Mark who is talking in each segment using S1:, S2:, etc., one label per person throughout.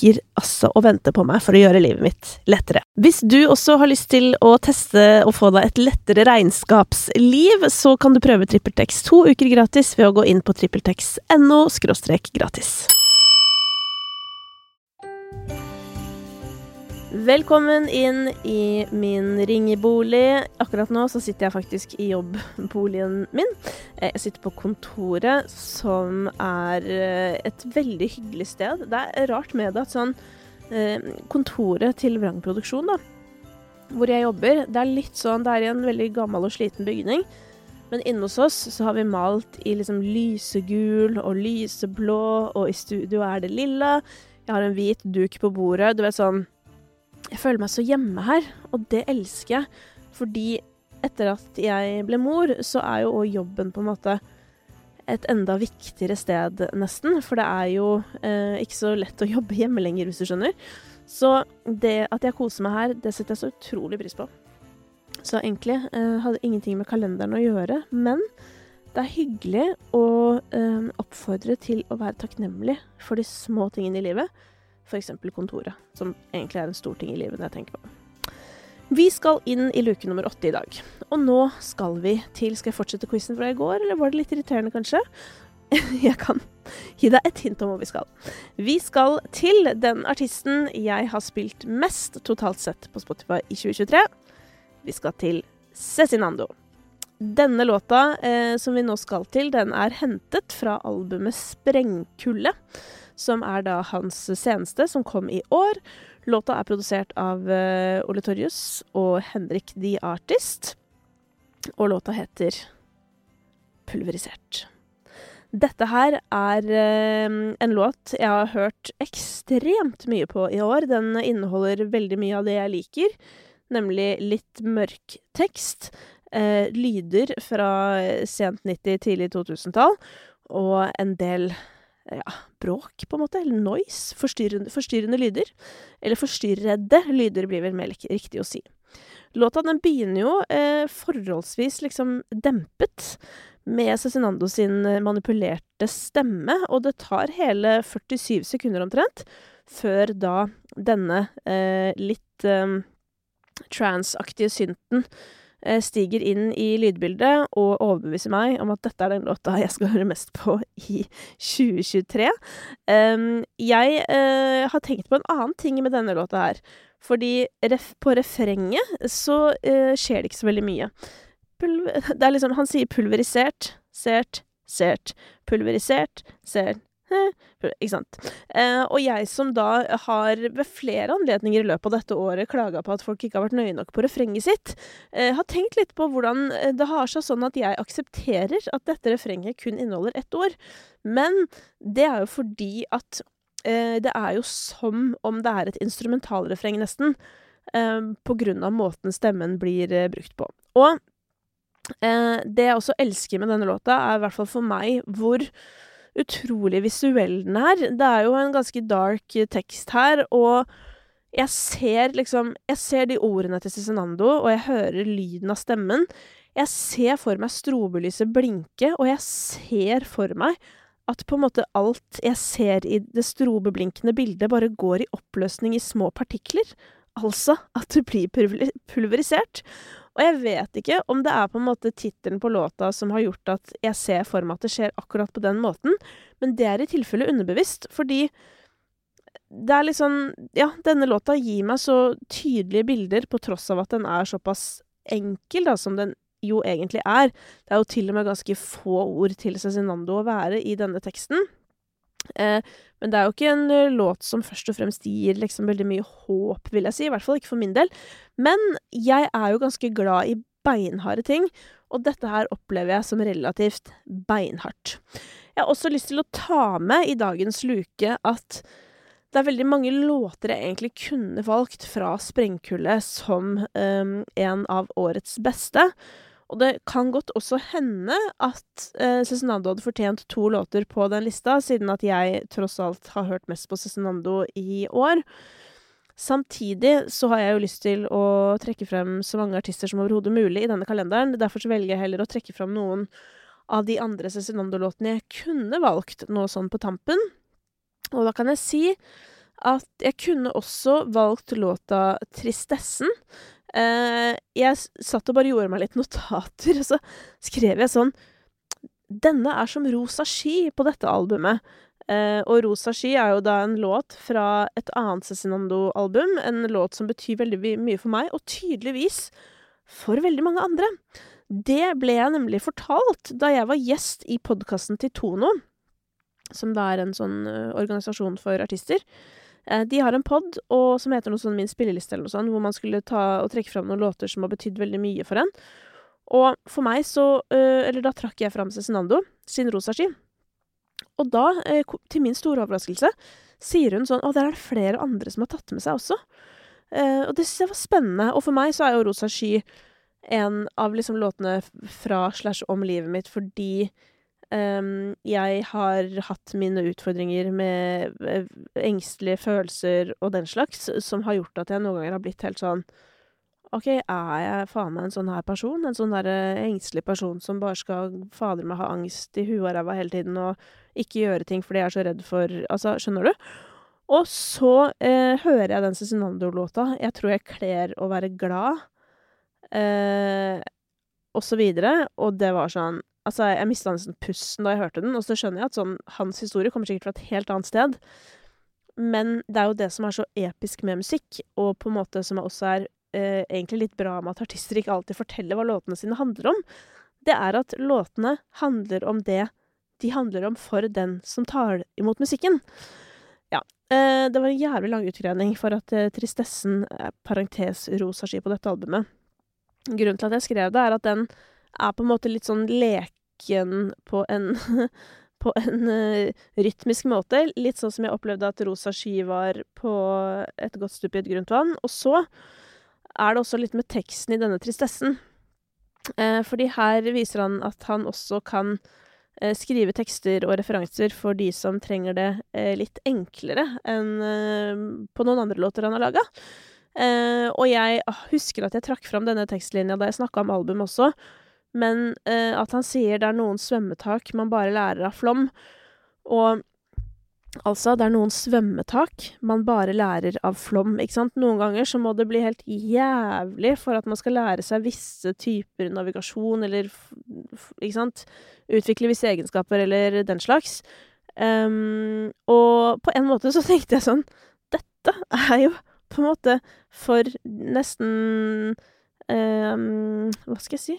S1: ligger altså og venter på meg for å gjøre livet mitt lettere. Hvis du også har lyst til å teste og få deg et lettere regnskapsliv, så kan du prøve TrippelTex to uker gratis ved å gå inn på trippeltex.no gratis. Velkommen inn i min ringebolig. Akkurat nå så sitter jeg faktisk i jobbboligen min. Eh, jeg sitter på kontoret, som er eh, et veldig hyggelig sted. Det er rart med det at sånn eh, Kontoret til Vrang Produksjon, da, hvor jeg jobber, det er litt sånn Det er i en veldig gammel og sliten bygning. Men inne hos oss så har vi malt i liksom lysegul og lyseblå, og i studio er det lilla. Jeg har en hvit duk på bordet. Du vet sånn jeg føler meg så hjemme her, og det elsker jeg. Fordi etter at jeg ble mor, så er jo òg jobben på en måte et enda viktigere sted, nesten. For det er jo eh, ikke så lett å jobbe hjemme lenger, hvis du skjønner. Så det at jeg koser meg her, det setter jeg så utrolig pris på. Så egentlig eh, hadde ingenting med kalenderen å gjøre, men det er hyggelig å eh, oppfordre til å være takknemlig for de små tingene i livet f.eks. kontoret, som egentlig er en stor ting i livet når jeg tenker på det. Vi skal inn i luke nummer åtte i dag. Og nå skal vi til Skal jeg fortsette quizen fra i går, eller var det litt irriterende, kanskje? jeg kan gi deg et hint om hvor vi skal. Vi skal til den artisten jeg har spilt mest totalt sett på Spotify i 2023. Vi skal til Cezinando. Denne låta eh, som vi nå skal til, den er hentet fra albumet Sprengkulde som er da hans seneste, som kom i år. Låta er produsert av eh, Ole Torjus og Henrik The Artist, og låta heter Pulverisert. Dette her er eh, en låt jeg har hørt ekstremt mye på i år. Den inneholder veldig mye av det jeg liker, nemlig litt mørk tekst, uh, lyder fra sent 90-, tidlig 2000-tall, og en del ja, bråk, på en måte, eller noise, forstyrrende, forstyrrende lyder. Eller forstyrrede lyder blir vel mer riktig å si. Låta den begynner jo eh, forholdsvis liksom dempet, med Cezinando sin eh, manipulerte stemme, og det tar hele 47 sekunder omtrent før da denne eh, litt eh, transaktige synten Eh, stiger inn i lydbildet og overbeviser meg om at dette er den låta jeg skal høre mest på i 2023. jeg eh, har tenkt på en annen ting med denne låta her. Fordi på refrenget så uh, skjer det ikke så veldig mye. Pulver det er liksom Han sier pulverisert, sert, sert. Pulverisert, sert, ikke sant. Eh, og jeg som da har ved flere anledninger i løpet av dette året klaga på at folk ikke har vært nøye nok på refrenget sitt, eh, har tenkt litt på hvordan eh, det har seg sånn at jeg aksepterer at dette refrenget kun inneholder ett ord. Men det er jo fordi at eh, det er jo som om det er et instrumentalrefreng, nesten. Eh, på grunn av måten stemmen blir eh, brukt på. Og det jeg også elsker med denne låta, er i hvert fall for meg hvor utrolig visuell den er. Det er jo en ganske dark tekst her, og jeg ser liksom Jeg ser de ordene til Cezinando, og jeg hører lyden av stemmen. Jeg ser for meg strobelyset blinke, og jeg ser for meg at på en måte alt jeg ser i det strobeblinkende bildet, bare går i oppløsning i små partikler. Altså at det blir pulverisert. Og jeg vet ikke om det er på en måte tittelen på låta som har gjort at jeg ser for meg at det skjer akkurat på den måten, men det er i tilfelle underbevisst, fordi det er liksom Ja, denne låta gir meg så tydelige bilder, på tross av at den er såpass enkel, da, som den jo egentlig er. Det er jo til og med ganske få ord til Cezinando å være i denne teksten. Eh, men det er jo ikke en uh, låt som først og fremst gir liksom veldig mye håp, vil jeg si. I hvert fall ikke for min del. Men jeg er jo ganske glad i beinharde ting, og dette her opplever jeg som relativt beinhardt. Jeg har også lyst til å ta med i dagens luke at det er veldig mange låter jeg egentlig kunne valgt fra Sprengkullet som um, en av årets beste. Og det kan godt også hende at eh, Cezinando hadde fortjent to låter på den lista, siden at jeg tross alt har hørt mest på Cezinando i år. Samtidig så har jeg jo lyst til å trekke frem så mange artister som overhodet mulig i denne kalenderen. Derfor så velger jeg heller å trekke frem noen av de andre Cezinando-låtene jeg kunne valgt nå sånn på tampen. Og da kan jeg si at jeg kunne også valgt låta 'Tristessen'. Eh, jeg satt og bare gjorde meg litt notater, og så skrev jeg sånn Denne er som rosa sky på dette albumet. Eh, og Rosa sky er jo da en låt fra et annet Cezinando-album. En låt som betyr veldig mye for meg, og tydeligvis for veldig mange andre. Det ble jeg nemlig fortalt da jeg var gjest i podkasten til Tono som da er en sånn uh, organisasjon for artister. Uh, de har en pod som heter noe sånn Min spilleliste, eller noe sånt, hvor man skulle ta og trekke fram noen låter som har betydd veldig mye for en. Og for meg så uh, Eller da trakk jeg fram Cezinando sin rosa ski. Og da, til min store overraskelse, sier hun sånn Å, der er det flere andre som har tatt med seg også. og det syns jeg var spennende. Og for meg så er jo Rosa sky en av liksom låtene fra slash om livet mitt fordi jeg har hatt mine utfordringer med uh, engstelige følelser og den slags, som har gjort at jeg noen ganger har blitt helt sånn OK, er jeg faen meg en sånn her person? En sånn derre uh, engstelig person som bare skal fader meg ha angst i huet og ræva hele tiden og ikke gjøre ting fordi jeg er så redd for Altså, skjønner du? Og så eh, hører jeg den Cezinando-låta. Jeg tror jeg kler å være glad. Uh, og så videre. Og det var sånn Altså, jeg mista nesten pusten da jeg hørte den, og så skjønner jeg at sånn Hans historie kommer sikkert fra et helt annet sted. Men det er jo det som er så episk med musikk, og på en måte som også er eh, egentlig litt bra med at artister ikke alltid forteller hva låtene sine handler om. Det er at låtene handler om det de handler om for den som tar imot musikken. Ja. Eh, det var en jævlig lang utgreining for at eh, Tristessen, parentes rosa ski på dette albumet Grunnen til at jeg skrev det, er at den er på en måte litt sånn leken på en på en uh, rytmisk måte. Litt sånn som jeg opplevde at Rosa sky var på Et godt stup i et grunt vann. Og så er det også litt med teksten i denne tristessen. Uh, fordi her viser han at han også kan uh, skrive tekster og referanser for de som trenger det litt enklere enn på noen andre låter han har laga. Og jeg husker at jeg trakk fram denne tekstlinja da jeg snakka om album også. Men eh, at han sier det er noen svømmetak man bare lærer av flom. Og altså, det er noen svømmetak man bare lærer av flom, ikke sant. Noen ganger så må det bli helt jævlig for at man skal lære seg visse typer navigasjon, eller ikke sant. Utvikle visse egenskaper, eller den slags. Um, og på en måte så tenkte jeg sånn Dette er jo på en måte for nesten um, Hva skal jeg si?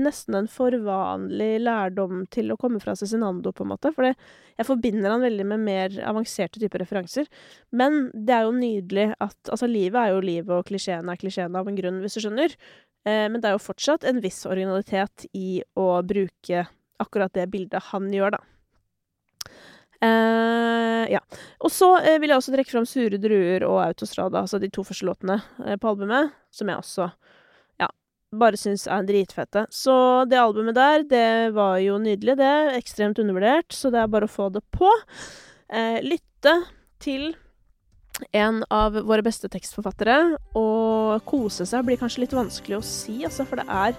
S1: Nesten en for vanlig lærdom til å komme fra Cezinando, på en måte. For jeg forbinder han veldig med mer avanserte typer referanser. Men det er jo nydelig at Altså, livet er jo livet, og klisjeen er klisjeen av en grunn, hvis du skjønner. Eh, men det er jo fortsatt en viss originalitet i å bruke akkurat det bildet han gjør, da. Uh, ja. Og så uh, vil jeg også trekke fram Sure druer og Autostrada, altså de to første låtene uh, på albumet, som jeg også bare syns er dritfette. Så det albumet der, det var jo nydelig, det. Ekstremt undervurdert, så det er bare å få det på. Eh, lytte til en av våre beste tekstforfattere, og kose seg blir kanskje litt vanskelig å si, altså, for det er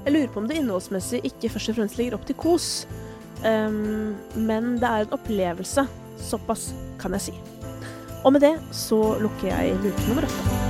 S1: Jeg lurer på om det innholdsmessig ikke først og fremst ligger opp til kos, um, men det er en opplevelse. Såpass kan jeg si. Og med det så lukker jeg luke nummer åtte.